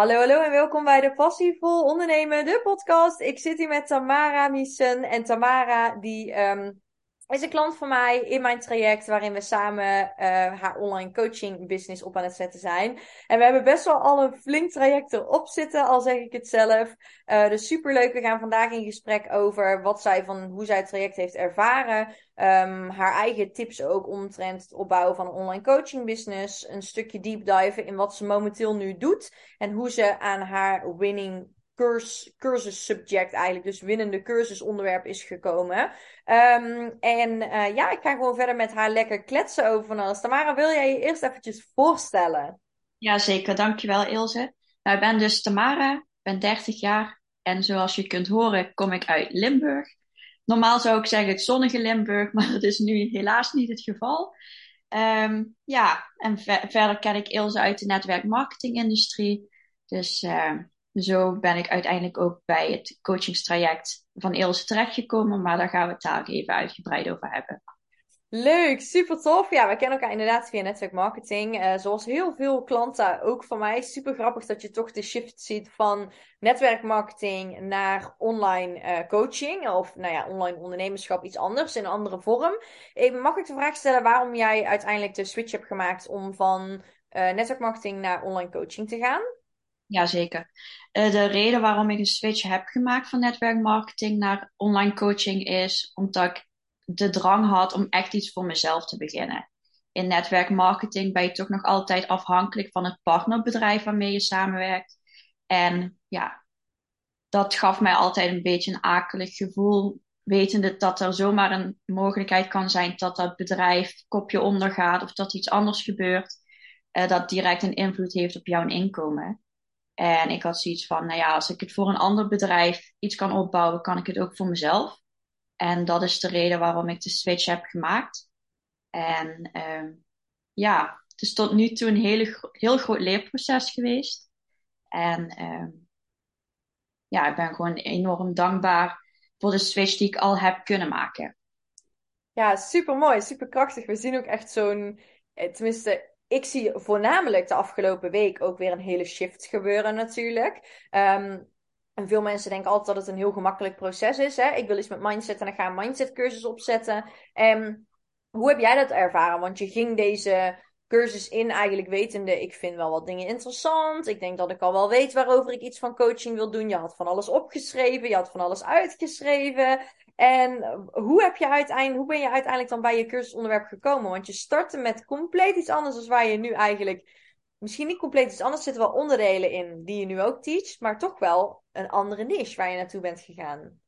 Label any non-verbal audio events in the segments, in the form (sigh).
Hallo, hallo en welkom bij de Passievol Ondernemen, de podcast. Ik zit hier met Tamara Miesen en Tamara die um, is een klant van mij in mijn traject waarin we samen uh, haar online coaching business op aan het zetten zijn. En we hebben best wel al een flink traject erop zitten, al zeg ik het zelf. Uh, dus superleuk. We gaan vandaag in gesprek over wat zij van hoe zij het traject heeft ervaren. Um, haar eigen tips ook omtrent het opbouwen van een online coaching business. Een stukje deep dive in wat ze momenteel nu doet. En hoe ze aan haar winning cursus, cursus subject eigenlijk, dus winnende cursusonderwerp is gekomen. Um, en uh, ja, ik ga gewoon verder met haar lekker kletsen over van alles. Tamara, wil jij je eerst eventjes voorstellen? Jazeker, dankjewel Ilse. Nou, ik ben dus Tamara, ben 30 jaar en zoals je kunt horen kom ik uit Limburg. Normaal zou ik zeggen het zonnige Limburg, (laughs) maar dat is nu helaas niet het geval. Um, ja, en ver verder ken ik Ilse uit de netwerkmarketingindustrie. Dus uh, zo ben ik uiteindelijk ook bij het coachingstraject van Ilse terechtgekomen. Maar daar gaan we het daar even uitgebreid over hebben. Leuk, super tof. Ja, we kennen elkaar inderdaad via netwerkmarketing. Uh, zoals heel veel klanten ook van mij. Super grappig dat je toch de shift ziet van netwerkmarketing naar online uh, coaching. Of nou ja, online ondernemerschap, iets anders in een andere vorm. Even, mag ik de vraag stellen waarom jij uiteindelijk de switch hebt gemaakt om van uh, netwerkmarketing naar online coaching te gaan? Jazeker. Uh, de reden waarom ik een switch heb gemaakt van netwerkmarketing naar online coaching is omdat ik de drang had om echt iets voor mezelf te beginnen. In netwerkmarketing ben je toch nog altijd afhankelijk van het partnerbedrijf waarmee je samenwerkt. En ja, dat gaf mij altijd een beetje een akelig gevoel, wetende dat er zomaar een mogelijkheid kan zijn dat dat bedrijf kopje ondergaat of dat iets anders gebeurt, uh, dat direct een invloed heeft op jouw inkomen. En ik had zoiets van, nou ja, als ik het voor een ander bedrijf iets kan opbouwen, kan ik het ook voor mezelf. En dat is de reden waarom ik de switch heb gemaakt. En uh, ja, het is tot nu toe een hele, heel groot leerproces geweest. En uh, ja, ik ben gewoon enorm dankbaar voor de switch die ik al heb kunnen maken. Ja, super mooi, super krachtig. We zien ook echt zo'n, eh, tenminste, ik zie voornamelijk de afgelopen week ook weer een hele shift gebeuren natuurlijk. Um, en veel mensen denken altijd dat het een heel gemakkelijk proces is. Hè? Ik wil iets met mindset en dan ga een mindset cursus opzetten. En hoe heb jij dat ervaren? Want je ging deze cursus in eigenlijk wetende, ik vind wel wat dingen interessant. Ik denk dat ik al wel weet waarover ik iets van coaching wil doen. Je had van alles opgeschreven, je had van alles uitgeschreven. En hoe, heb je uiteindelijk, hoe ben je uiteindelijk dan bij je cursusonderwerp gekomen? Want je startte met compleet iets anders dan waar je nu eigenlijk... Misschien niet compleet iets anders, zitten wel onderdelen in die je nu ook teach, maar toch wel een andere niche waar je naartoe bent gegaan.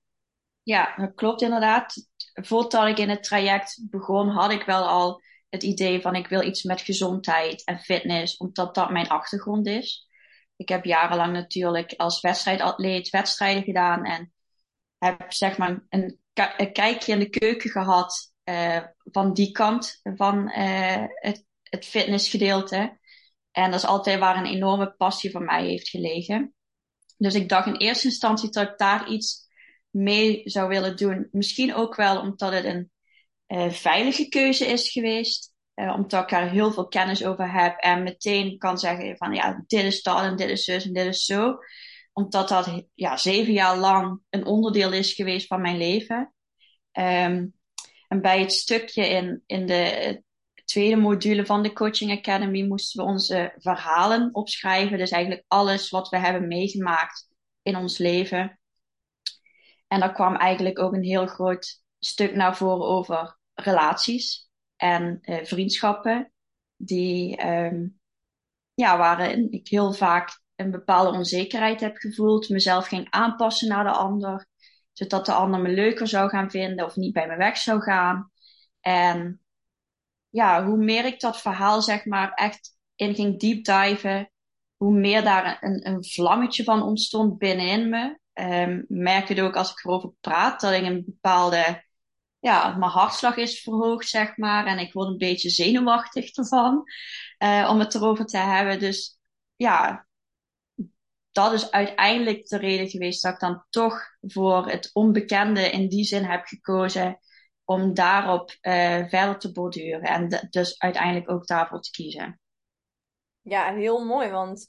Ja, dat klopt inderdaad. Voordat ik in het traject begon, had ik wel al het idee van ik wil iets met gezondheid en fitness, omdat dat mijn achtergrond is. Ik heb jarenlang natuurlijk als wedstrijdatleet wedstrijden gedaan en heb zeg maar een, een kijkje in de keuken gehad uh, van die kant van uh, het, het fitnessgedeelte. En dat is altijd waar een enorme passie van mij heeft gelegen. Dus ik dacht in eerste instantie dat ik daar iets mee zou willen doen. Misschien ook wel omdat het een uh, veilige keuze is geweest. Uh, omdat ik daar heel veel kennis over heb en meteen kan zeggen van ja, dit is dat en dit is zus en dit is zo. Omdat dat ja, zeven jaar lang een onderdeel is geweest van mijn leven. Um, en bij het stukje in, in de tweede module van de Coaching Academy moesten we onze verhalen opschrijven. Dus eigenlijk alles wat we hebben meegemaakt in ons leven. En daar kwam eigenlijk ook een heel groot stuk naar voren over relaties en uh, vriendschappen. Die, um, ja, waarin ik heel vaak een bepaalde onzekerheid heb gevoeld. Mezelf ging aanpassen naar de ander. Zodat de ander me leuker zou gaan vinden of niet bij me weg zou gaan. En ja, hoe meer ik dat verhaal zeg maar echt in ging deep diven, hoe meer daar een, een vlammetje van ontstond binnenin me. Um, merk het ook als ik erover praat, dat ik een bepaalde, ja, mijn hartslag is verhoogd, zeg maar. En ik word een beetje zenuwachtig ervan, uh, om het erover te hebben. Dus ja, dat is uiteindelijk de reden geweest dat ik dan toch voor het onbekende in die zin heb gekozen om daarop uh, verder te borduren en dus uiteindelijk ook daarvoor te kiezen. Ja, heel mooi, want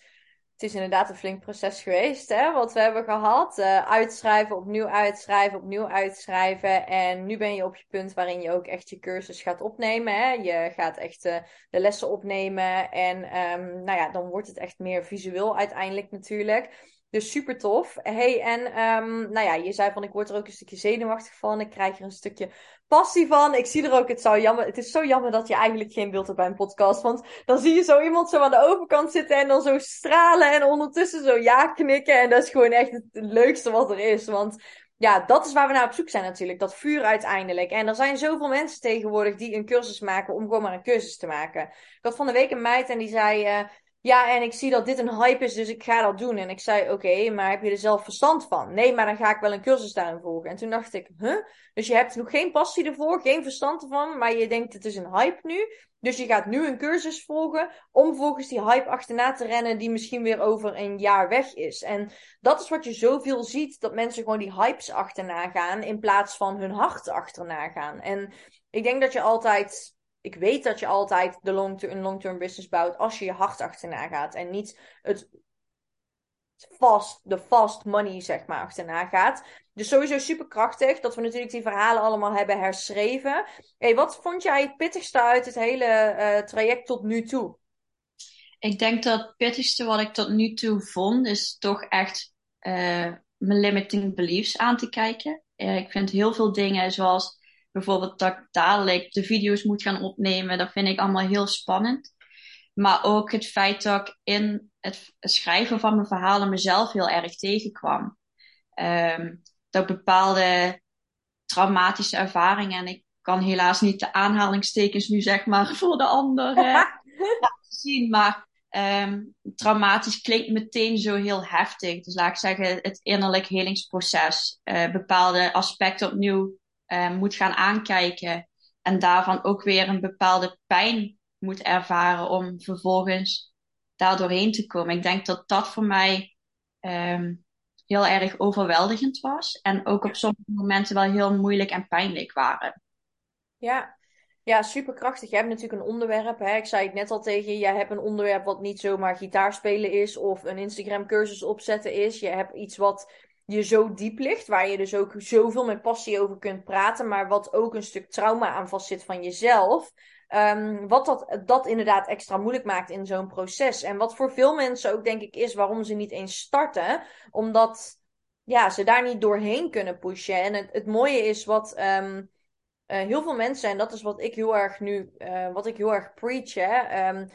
het is inderdaad een flink proces geweest, hè, wat we hebben gehad. Uh, uitschrijven, opnieuw uitschrijven, opnieuw uitschrijven. En nu ben je op je punt waarin je ook echt je cursus gaat opnemen. Hè. Je gaat echt uh, de lessen opnemen. En um, nou ja, dan wordt het echt meer visueel uiteindelijk natuurlijk. Dus super tof. Hey, en um, nou ja, je zei van ik word er ook een stukje zenuwachtig van. Ik krijg er een stukje passie van. Ik zie er ook, het, zou jammer, het is zo jammer dat je eigenlijk geen beeld hebt bij een podcast. Want dan zie je zo iemand zo aan de overkant zitten en dan zo stralen en ondertussen zo ja knikken. En dat is gewoon echt het leukste wat er is. Want ja, dat is waar we naar op zoek zijn natuurlijk. Dat vuur uiteindelijk. En er zijn zoveel mensen tegenwoordig die een cursus maken om gewoon maar een cursus te maken. Ik had van de week een meid en die zei... Uh, ja, en ik zie dat dit een hype is, dus ik ga dat doen. En ik zei, oké, maar heb je er zelf verstand van? Nee, maar dan ga ik wel een cursus daarin volgen. En toen dacht ik, huh? Dus je hebt nog geen passie ervoor, geen verstand ervan, maar je denkt, het is een hype nu. Dus je gaat nu een cursus volgen om volgens die hype achterna te rennen die misschien weer over een jaar weg is. En dat is wat je zoveel ziet, dat mensen gewoon die hypes achterna gaan in plaats van hun hart achterna gaan. En ik denk dat je altijd ik weet dat je altijd de long een long-term business bouwt als je je hart achterna gaat. En niet het fast, de fast money, zeg maar, achterna gaat. Dus sowieso super krachtig dat we natuurlijk die verhalen allemaal hebben herschreven. Hey, wat vond jij het pittigste uit het hele uh, traject tot nu toe? Ik denk dat het pittigste wat ik tot nu toe vond, is toch echt uh, mijn limiting beliefs aan te kijken. Uh, ik vind heel veel dingen zoals bijvoorbeeld dat ik dadelijk de video's moet gaan opnemen, dat vind ik allemaal heel spannend. Maar ook het feit dat ik in het schrijven van mijn verhalen mezelf heel erg tegenkwam. Um, dat bepaalde traumatische ervaringen, en ik kan helaas niet de aanhalingstekens nu zeg maar (laughs) voor de ander (laughs) laten zien, maar um, traumatisch klinkt meteen zo heel heftig. Dus laat ik zeggen, het innerlijk helingsproces, uh, bepaalde aspecten opnieuw uh, moet gaan aankijken. En daarvan ook weer een bepaalde pijn moet ervaren om vervolgens daar doorheen te komen. Ik denk dat dat voor mij um, heel erg overweldigend was. En ook op sommige momenten wel heel moeilijk en pijnlijk waren. Ja, ja, superkrachtig. Je hebt natuurlijk een onderwerp. Hè? Ik zei het net al tegen je. Jij hebt een onderwerp wat niet zomaar gitaarspelen is of een Instagram cursus opzetten is. Je hebt iets wat je zo diep ligt, waar je dus ook zoveel met passie over kunt praten, maar wat ook een stuk trauma aan vast zit van jezelf. Um, wat dat, dat inderdaad extra moeilijk maakt in zo'n proces. En wat voor veel mensen ook denk ik is waarom ze niet eens starten, omdat ja, ze daar niet doorheen kunnen pushen. En het, het mooie is wat um, uh, heel veel mensen, en dat is wat ik heel erg nu, uh, wat ik heel erg preach, hè, um,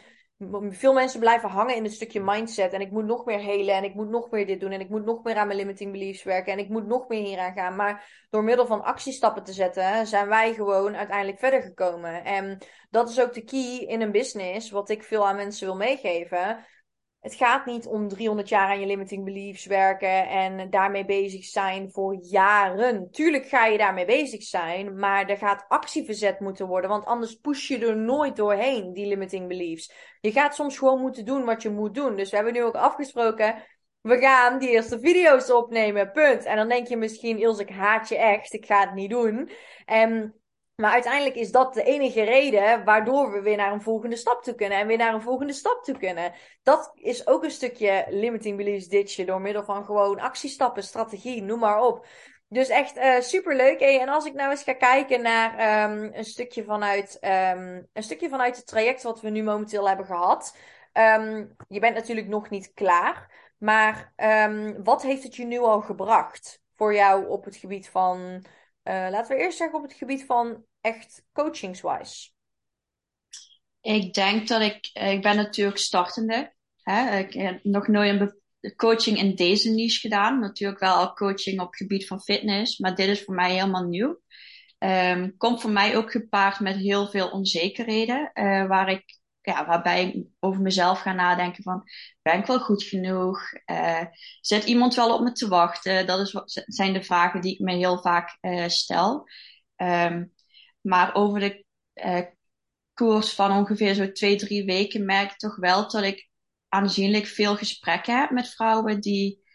veel mensen blijven hangen in het stukje mindset. En ik moet nog meer helen. En ik moet nog meer dit doen. En ik moet nog meer aan mijn limiting beliefs werken. En ik moet nog meer hieraan gaan. Maar door middel van actiestappen te zetten, zijn wij gewoon uiteindelijk verder gekomen. En dat is ook de key in een business. Wat ik veel aan mensen wil meegeven het gaat niet om 300 jaar aan je limiting beliefs werken en daarmee bezig zijn voor jaren. Tuurlijk ga je daarmee bezig zijn, maar er gaat actie verzet moeten worden, want anders push je er nooit doorheen, die limiting beliefs. Je gaat soms gewoon moeten doen wat je moet doen. Dus we hebben nu ook afgesproken, we gaan die eerste video's opnemen, punt. En dan denk je misschien, Ilse, ik haat je echt, ik ga het niet doen. En maar uiteindelijk is dat de enige reden waardoor we weer naar een volgende stap toe kunnen. En weer naar een volgende stap toe kunnen. Dat is ook een stukje limiting beliefs ditchen. Door middel van gewoon actiestappen, strategie, noem maar op. Dus echt uh, super leuk. En als ik nou eens ga kijken naar um, een, stukje vanuit, um, een stukje vanuit het traject wat we nu momenteel hebben gehad. Um, je bent natuurlijk nog niet klaar. Maar wat heeft het je nu al gebracht voor jou op het gebied van uh, laten we eerst zeggen op het gebied van echt coachingswise. Ik denk dat ik, eh, ik ben natuurlijk startende. Hè? Ik heb nog nooit een coaching in deze niche gedaan. Natuurlijk wel al coaching op het gebied van fitness, maar dit is voor mij helemaal nieuw. Um, komt voor mij ook gepaard met heel veel onzekerheden, uh, waar ik ja, waarbij ik over mezelf ga nadenken van, ben ik wel goed genoeg? Uh, zit iemand wel op me te wachten? Dat is zijn de vragen die ik me heel vaak stel. Um, maar over de uh, koers van ongeveer zo twee, drie weken merk ik toch wel dat ik aanzienlijk veel gesprekken heb met vrouwen die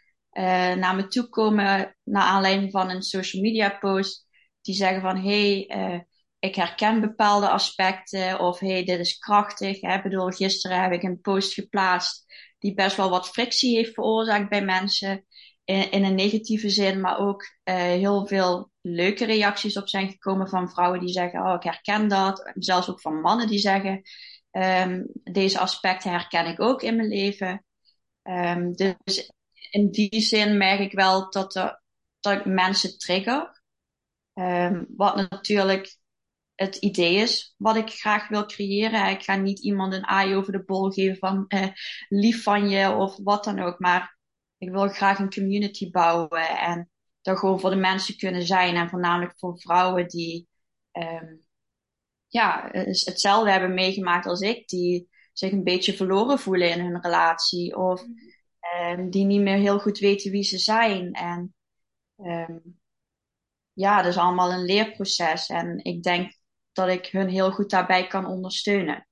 naar me toe komen naar aanleiding van een social media post. Die zeggen van, hey, ik herken bepaalde aspecten of hey, dit is krachtig. Ik bedoel, gisteren heb ik een post geplaatst die best wel wat frictie heeft veroorzaakt bij mensen. In, in een negatieve zin, maar ook heel veel leuke reacties op zijn gekomen van vrouwen die zeggen: Oh, ik herken dat. Zelfs ook van mannen die zeggen: um, Deze aspecten herken ik ook in mijn leven. Um, dus in die zin merk ik wel dat, er, dat ik mensen trigger. Um, wat natuurlijk het idee is wat ik graag wil creëren. Ik ga niet iemand een aai over de bol geven van eh, lief van je of wat dan ook. Maar ik wil graag een community bouwen en er gewoon voor de mensen kunnen zijn. En voornamelijk voor vrouwen die um, ja, hetzelfde hebben meegemaakt als ik. Die zich een beetje verloren voelen in hun relatie. Of um, die niet meer heel goed weten wie ze zijn. En um, ja, dat is allemaal een leerproces. En ik denk dat ik hun heel goed daarbij kan ondersteunen.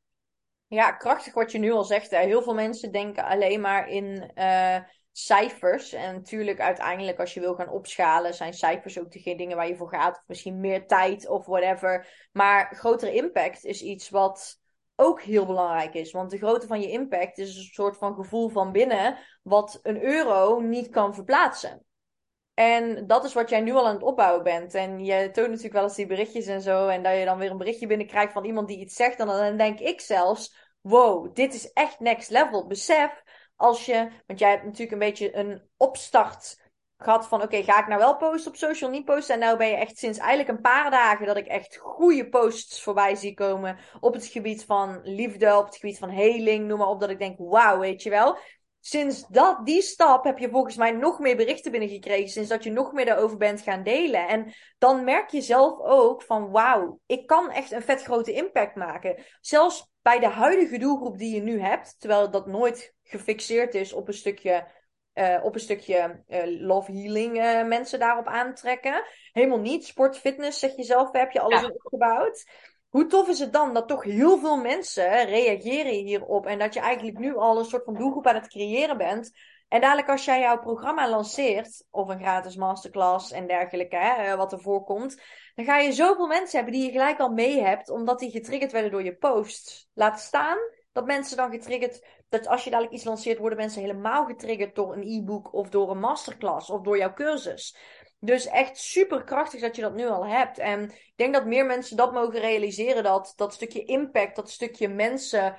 Ja, krachtig wat je nu al zegt. Heel veel mensen denken alleen maar in uh, cijfers. En natuurlijk, uiteindelijk, als je wil gaan opschalen, zijn cijfers ook de dingen waar je voor gaat. Of misschien meer tijd of whatever. Maar grotere impact is iets wat ook heel belangrijk is. Want de grootte van je impact is een soort van gevoel van binnen, wat een euro niet kan verplaatsen. En dat is wat jij nu al aan het opbouwen bent. En je toont natuurlijk wel eens die berichtjes en zo. En dat je dan weer een berichtje binnenkrijgt van iemand die iets zegt. En dan denk ik zelfs: wow, dit is echt next level. Besef als je, want jij hebt natuurlijk een beetje een opstart gehad van: oké, ga ik nou wel posten op social, niet posten? En nou ben je echt sinds eigenlijk een paar dagen dat ik echt goede posts voorbij zie komen op het gebied van liefde, op het gebied van heling, noem maar op. Dat ik denk: wauw, weet je wel sinds dat, die stap heb je volgens mij nog meer berichten binnengekregen. Sinds dat je nog meer daarover bent gaan delen. En dan merk je zelf ook van wauw, ik kan echt een vet grote impact maken. Zelfs bij de huidige doelgroep die je nu hebt. Terwijl dat nooit gefixeerd is op een stukje, uh, op een stukje uh, love healing uh, mensen daarop aantrekken. Helemaal niet. Sport, fitness, zeg je zelf, heb je alles ja. opgebouwd. Hoe tof is het dan dat toch heel veel mensen reageren hierop en dat je eigenlijk nu al een soort van doelgroep aan het creëren bent. En dadelijk als jij jouw programma lanceert, of een gratis masterclass en dergelijke, hè, eh, wat er voorkomt, dan ga je zoveel mensen hebben die je gelijk al mee hebt, omdat die getriggerd werden door je posts. Laat staan dat mensen dan getriggerd, dat als je dadelijk iets lanceert, worden mensen helemaal getriggerd door een e-book of door een masterclass of door jouw cursus. Dus echt super krachtig dat je dat nu al hebt. En ik denk dat meer mensen dat mogen realiseren. Dat dat stukje impact, dat stukje mensen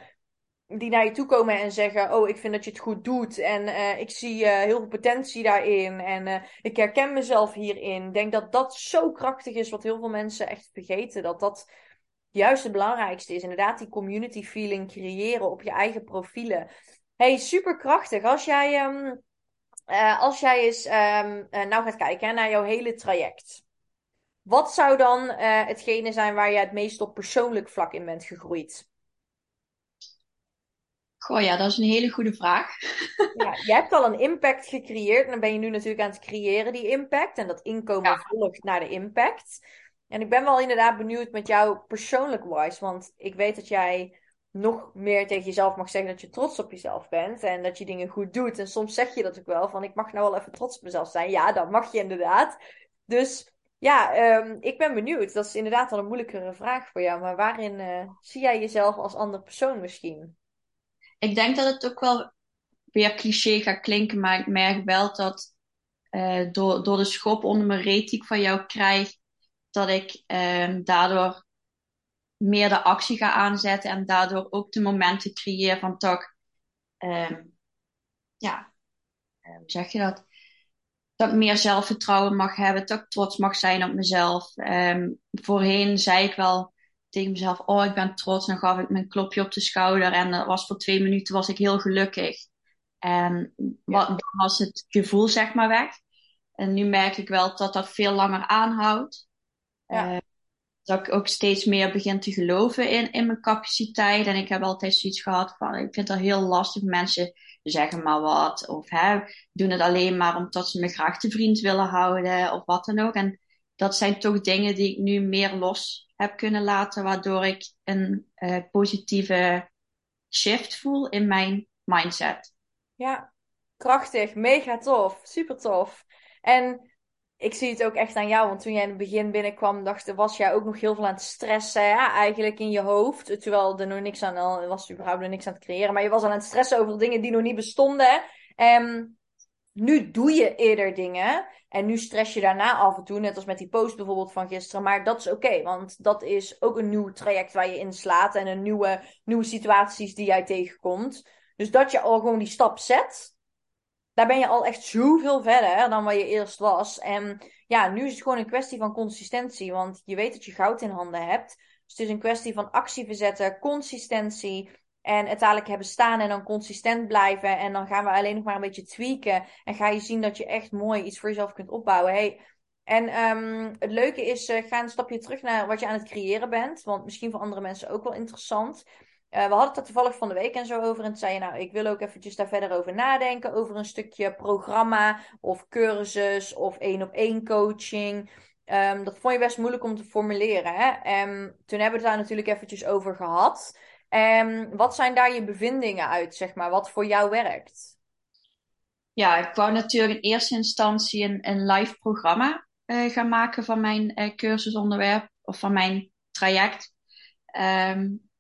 die naar je toe komen en zeggen: Oh, ik vind dat je het goed doet. En uh, ik zie uh, heel veel potentie daarin. En uh, ik herken mezelf hierin. Ik denk dat dat zo krachtig is, wat heel veel mensen echt vergeten. Dat dat juist het belangrijkste is. Inderdaad, die community feeling creëren op je eigen profielen. Hey, super krachtig. Als jij. Um, uh, als jij eens um, uh, nou gaat kijken hè, naar jouw hele traject. Wat zou dan uh, hetgene zijn waar je het meest op persoonlijk vlak in bent gegroeid? Goh ja, dat is een hele goede vraag. ja, je hebt al een impact gecreëerd. En dan ben je nu natuurlijk aan het creëren, die impact. En dat inkomen ja. volgt naar de impact. En ik ben wel inderdaad benieuwd met jou persoonlijk wise. Want ik weet dat jij nog meer tegen jezelf mag zeggen dat je trots op jezelf bent en dat je dingen goed doet. En soms zeg je dat ook wel, van ik mag nou wel even trots op mezelf zijn. Ja, dat mag je inderdaad. Dus ja, um, ik ben benieuwd. Dat is inderdaad wel een moeilijkere vraag voor jou. Maar waarin uh, zie jij jezelf als ander persoon misschien? Ik denk dat het ook wel weer cliché gaat klinken, maar ik merk wel dat uh, door, door de schop onder mijn reet die ik van jou krijg, dat ik uh, daardoor meer de actie ga aanzetten en daardoor ook de momenten creëer van toch, um, ja, uh, hoe zeg je dat? Dat ik meer zelfvertrouwen mag hebben, dat ik trots mag zijn op mezelf. Um, voorheen zei ik wel tegen mezelf, oh ik ben trots, dan gaf ik een klopje op de schouder en dat was voor twee minuten was ik heel gelukkig. En wat, dan was het gevoel zeg maar weg. En nu merk ik wel dat dat veel langer aanhoudt. Ja. Uh, dat ik ook steeds meer begin te geloven in, in mijn capaciteit. En ik heb altijd zoiets gehad van, ik vind het heel lastig. Mensen zeggen maar wat. Of hè, doen het alleen maar omdat ze me graag te vriend willen houden. Of wat dan ook. En dat zijn toch dingen die ik nu meer los heb kunnen laten. Waardoor ik een uh, positieve shift voel in mijn mindset. Ja, krachtig. Mega tof. Super tof. En ik zie het ook echt aan jou, want toen jij in het begin binnenkwam, dacht, was jij ook nog heel veel aan het stressen, ja, eigenlijk in je hoofd. Terwijl er nog niks aan, was überhaupt nog niks aan het creëren, maar je was al aan het stressen over dingen die nog niet bestonden. En nu doe je eerder dingen en nu stress je daarna af en toe, net als met die post bijvoorbeeld van gisteren. Maar dat is oké, want dat is ook een nieuw traject waar je inslaat en een nieuwe, nieuwe situaties die jij tegenkomt. Dus dat je al gewoon die stap zet, daar ben je al echt zoveel verder dan waar je eerst was. En ja, nu is het gewoon een kwestie van consistentie, want je weet dat je goud in handen hebt. Dus het is een kwestie van actie verzetten, consistentie. En uiteindelijk hebben staan en dan consistent blijven. En dan gaan we alleen nog maar een beetje tweaken. En ga je zien dat je echt mooi iets voor jezelf kunt opbouwen. Hey, en um, het leuke is, uh, ga een stapje terug naar wat je aan het creëren bent. Want misschien voor andere mensen ook wel interessant. Uh, we hadden het er toevallig van de week en zo over. En toen zei je, nou, ik wil ook eventjes daar verder over nadenken. Over een stukje programma of cursus of één op één coaching. Um, dat vond je best moeilijk om te formuleren. Hè? En toen hebben we het daar natuurlijk eventjes over gehad. En wat zijn daar je bevindingen uit, zeg maar? Wat voor jou werkt? Ja, ik wou natuurlijk in eerste instantie een, een live programma uh, gaan maken van mijn uh, cursusonderwerp of van mijn traject. Um,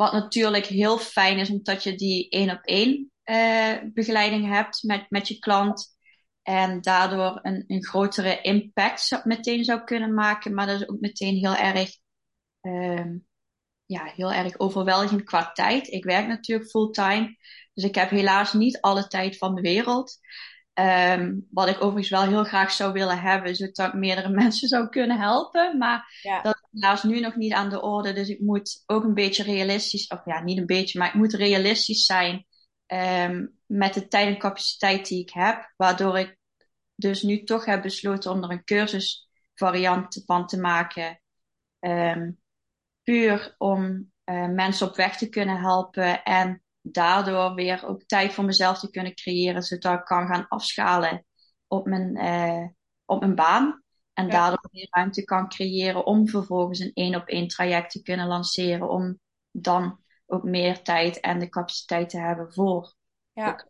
wat natuurlijk heel fijn is, omdat je die één op één uh, begeleiding hebt met, met je klant. En daardoor een, een grotere impact meteen zou kunnen maken. Maar dat is ook meteen heel erg, uh, ja, heel erg overweldigend qua tijd. Ik werk natuurlijk fulltime. Dus ik heb helaas niet alle tijd van de wereld. Um, wat ik overigens wel heel graag zou willen hebben, zodat ik meerdere (laughs) mensen zou kunnen helpen. Maar ja. dat is helaas nu nog niet aan de orde. Dus ik moet ook een beetje realistisch, of ja, niet een beetje, maar ik moet realistisch zijn um, met de tijd en capaciteit die ik heb. Waardoor ik dus nu toch heb besloten om er een cursusvariant van te maken. Um, puur om uh, mensen op weg te kunnen helpen en daardoor weer ook tijd voor mezelf te kunnen creëren, zodat ik kan gaan afschalen op mijn, uh, op mijn baan. En ja. daardoor meer ruimte kan creëren om vervolgens een één op één traject te kunnen lanceren. Om dan ook meer tijd en de capaciteit te hebben voor. Ja.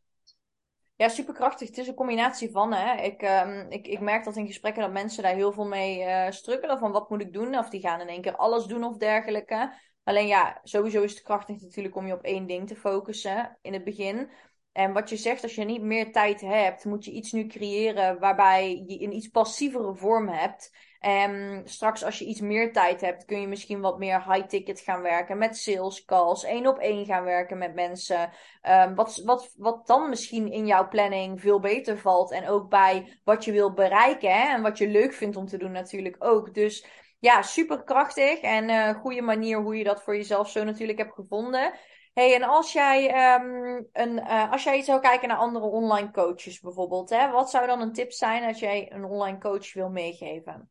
Ja, superkrachtig. Het is een combinatie van. Hè. Ik, um, ik, ik merk dat in gesprekken dat mensen daar heel veel mee uh, strukkelen. Van wat moet ik doen? Of die gaan in één keer alles doen of dergelijke. Alleen ja, sowieso is het krachtig natuurlijk om je op één ding te focussen in het begin. En wat je zegt, als je niet meer tijd hebt, moet je iets nu creëren waarbij je een iets passievere vorm hebt. En straks als je iets meer tijd hebt, kun je misschien wat meer high ticket gaan werken met sales calls, één op één gaan werken met mensen. Um, wat, wat, wat dan misschien in jouw planning veel beter valt. En ook bij wat je wil bereiken hè? en wat je leuk vindt om te doen natuurlijk ook. Dus ja, super krachtig en uh, goede manier hoe je dat voor jezelf zo natuurlijk hebt gevonden. Hey, en als jij, um, een, uh, als jij zou kijken naar andere online coaches bijvoorbeeld, hè, wat zou dan een tip zijn als jij een online coach wil meegeven?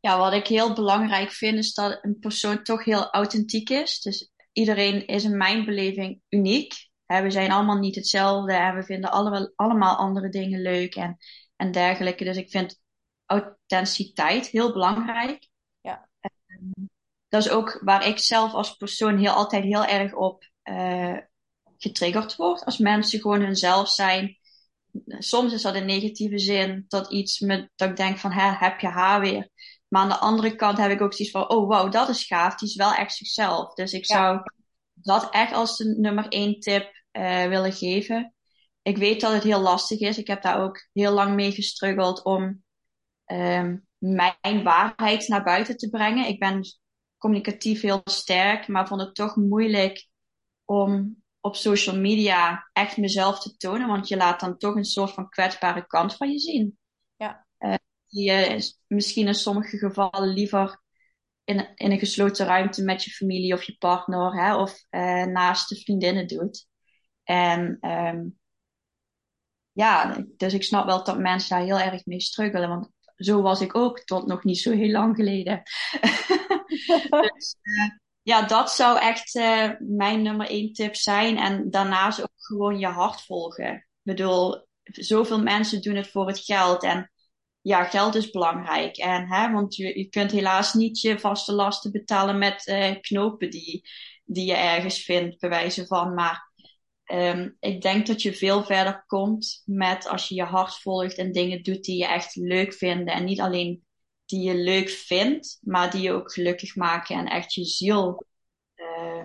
Ja, wat ik heel belangrijk vind is dat een persoon toch heel authentiek is. Dus iedereen is in mijn beleving uniek. we zijn allemaal niet hetzelfde en we vinden alle, allemaal andere dingen leuk en, en dergelijke. Dus ik vind authenticiteit heel belangrijk. Ja. Um, dat is ook waar ik zelf als persoon heel altijd heel erg op uh, getriggerd word. Als mensen gewoon hunzelf zijn. Soms is dat in negatieve zin dat iets me, dat ik denk van, hè, heb je haar weer. Maar aan de andere kant heb ik ook zoiets van, oh wow, dat is gaaf. Die is wel echt zichzelf. Dus ik ja. zou dat echt als de nummer één tip uh, willen geven. Ik weet dat het heel lastig is. Ik heb daar ook heel lang mee gestruggeld om um, mijn waarheid naar buiten te brengen. Ik ben communicatief heel sterk, maar vond het toch moeilijk om op social media echt mezelf te tonen, want je laat dan toch een soort van kwetsbare kant van je zien. Ja. Uh, die je misschien in sommige gevallen liever in, in een gesloten ruimte met je familie of je partner hè, of uh, naast de vriendinnen doet. En um, ja, dus ik snap wel dat mensen daar heel erg mee struggelen, want zo was ik ook tot nog niet zo heel lang geleden. (laughs) dus uh, ja, dat zou echt uh, mijn nummer één tip zijn. En daarnaast ook gewoon je hart volgen. Ik bedoel, zoveel mensen doen het voor het geld. En ja, geld is belangrijk. En, hè, want je, je kunt helaas niet je vaste lasten betalen met uh, knopen die, die je ergens vindt, bij wijze van. Maar Ehm, ik denk dat je veel verder komt met als je je hart volgt en dingen doet die je echt leuk vindt. En niet alleen die je leuk vindt, maar die je ook gelukkig maken en echt je ziel uh,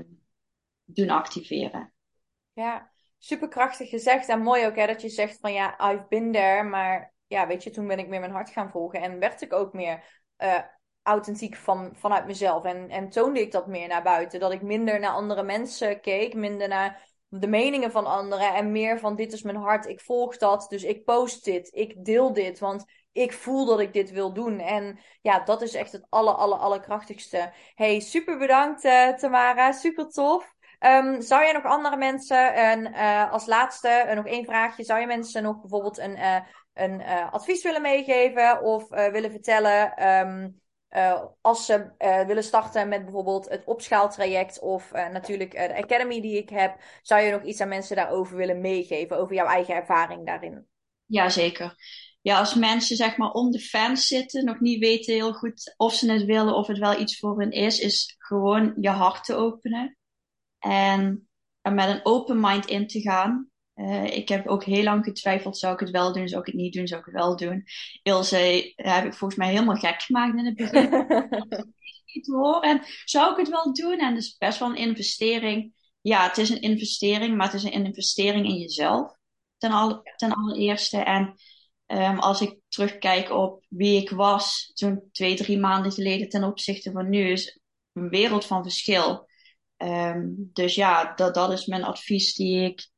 doen activeren. Ja, superkrachtig gezegd en mooi ook hè, dat je zegt van ja, I've been there, maar ja, weet je, toen ben ik meer mijn hart gaan volgen en werd ik ook meer uh, authentiek van, vanuit mezelf en, en toonde ik dat meer naar buiten. Dat ik minder naar andere mensen keek, minder naar de meningen van anderen en meer van dit is mijn hart, ik volg dat, dus ik post dit, ik deel dit, want ik voel dat ik dit wil doen. En ja, dat is echt het aller, aller, allerkrachtigste. Hey, super bedankt uh, Tamara, super tof. Um, zou je nog andere mensen, en uh, als laatste uh, nog één vraagje, zou je mensen nog bijvoorbeeld een, een advies willen meegeven of willen vertellen? Um, uh, als ze uh, willen starten met bijvoorbeeld het opschaaltraject of uh, natuurlijk de academy die ik heb, zou je nog iets aan mensen daarover willen meegeven, over jouw eigen ervaring daarin? Jazeker. Ja, als mensen zeg maar om de fans zitten, nog niet weten heel goed of ze het willen, of het wel iets voor hen is, is gewoon je hart te openen en er met een open mind in te gaan. Uh, ik heb ook heel lang getwijfeld, zou ik het wel doen, zou ik het niet doen, zou ik het wel doen. Ilse heb ik volgens mij helemaal gek gemaakt in het begin. (laughs) niet hoor. En zou ik het wel doen? En het is best wel een investering. Ja, het is een investering, maar het is een investering in jezelf. Ten, al, ten allereerste. En um, als ik terugkijk op wie ik was zo'n twee, drie maanden geleden ten opzichte van nu, is een wereld van verschil. Um, dus ja, dat, dat is mijn advies die ik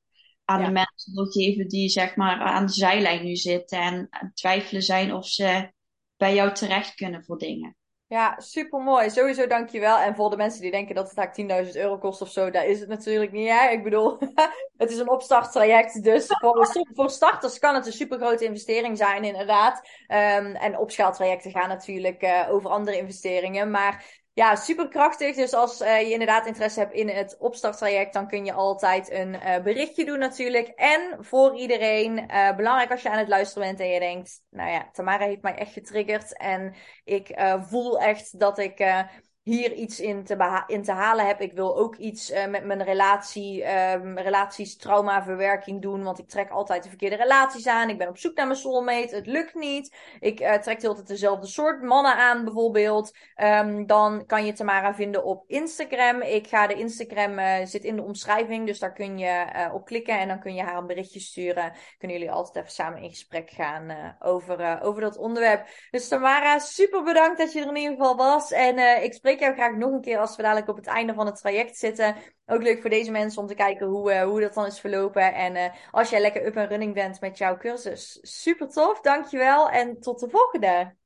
aan de mensen wil geven die zeg maar aan de zijlijn nu zitten en twijfelen zijn of ze bij jou terecht kunnen voor dingen. Ja, super mooi. Sowieso dankjewel. En voor de mensen die denken dat het eigenlijk 10.000 euro kost of zo, daar is het natuurlijk niet. Hè? Ik bedoel, (laughs) het is een opstarttraject. Dus voor, voor starters kan het een super grote investering zijn, inderdaad. Um, en opschaaltrajecten gaan natuurlijk uh, over andere investeringen. Maar ja, super krachtig. Dus als uh, je inderdaad interesse hebt in het opstarttraject, dan kun je altijd een uh, berichtje doen natuurlijk. En voor iedereen, uh, belangrijk als je aan het luisteren bent en je denkt, nou ja, Tamara heeft mij echt getriggerd. En ik voel echt dat ik hier iets in te, in te halen heb. Ik wil ook iets uh, met mijn relatie, um, relaties, traumaverwerking doen. Want ik trek altijd de verkeerde relaties aan. Ik ben op zoek naar mijn soulmate. Het lukt niet. Ik uh, trek altijd dezelfde soort mannen aan, bijvoorbeeld. Um, dan kan je Tamara vinden op Instagram. Ik ga de Instagram uh, zit in de omschrijving. Dus daar kun je op klikken. En dan kun je haar een berichtje sturen. Kunnen jullie altijd even samen in gesprek gaan over, over dat onderwerp. Dus Tamara, super bedankt dat je er in ieder geval was. En ik spreek spreek jou graag nog een keer als we dadelijk op het einde van het traject zitten. Ook leuk voor deze mensen om te kijken hoe, uh, hoe dat dan is verlopen. En uh, als jij lekker up en running bent met jouw cursus. Super tof, dankjewel en tot de volgende.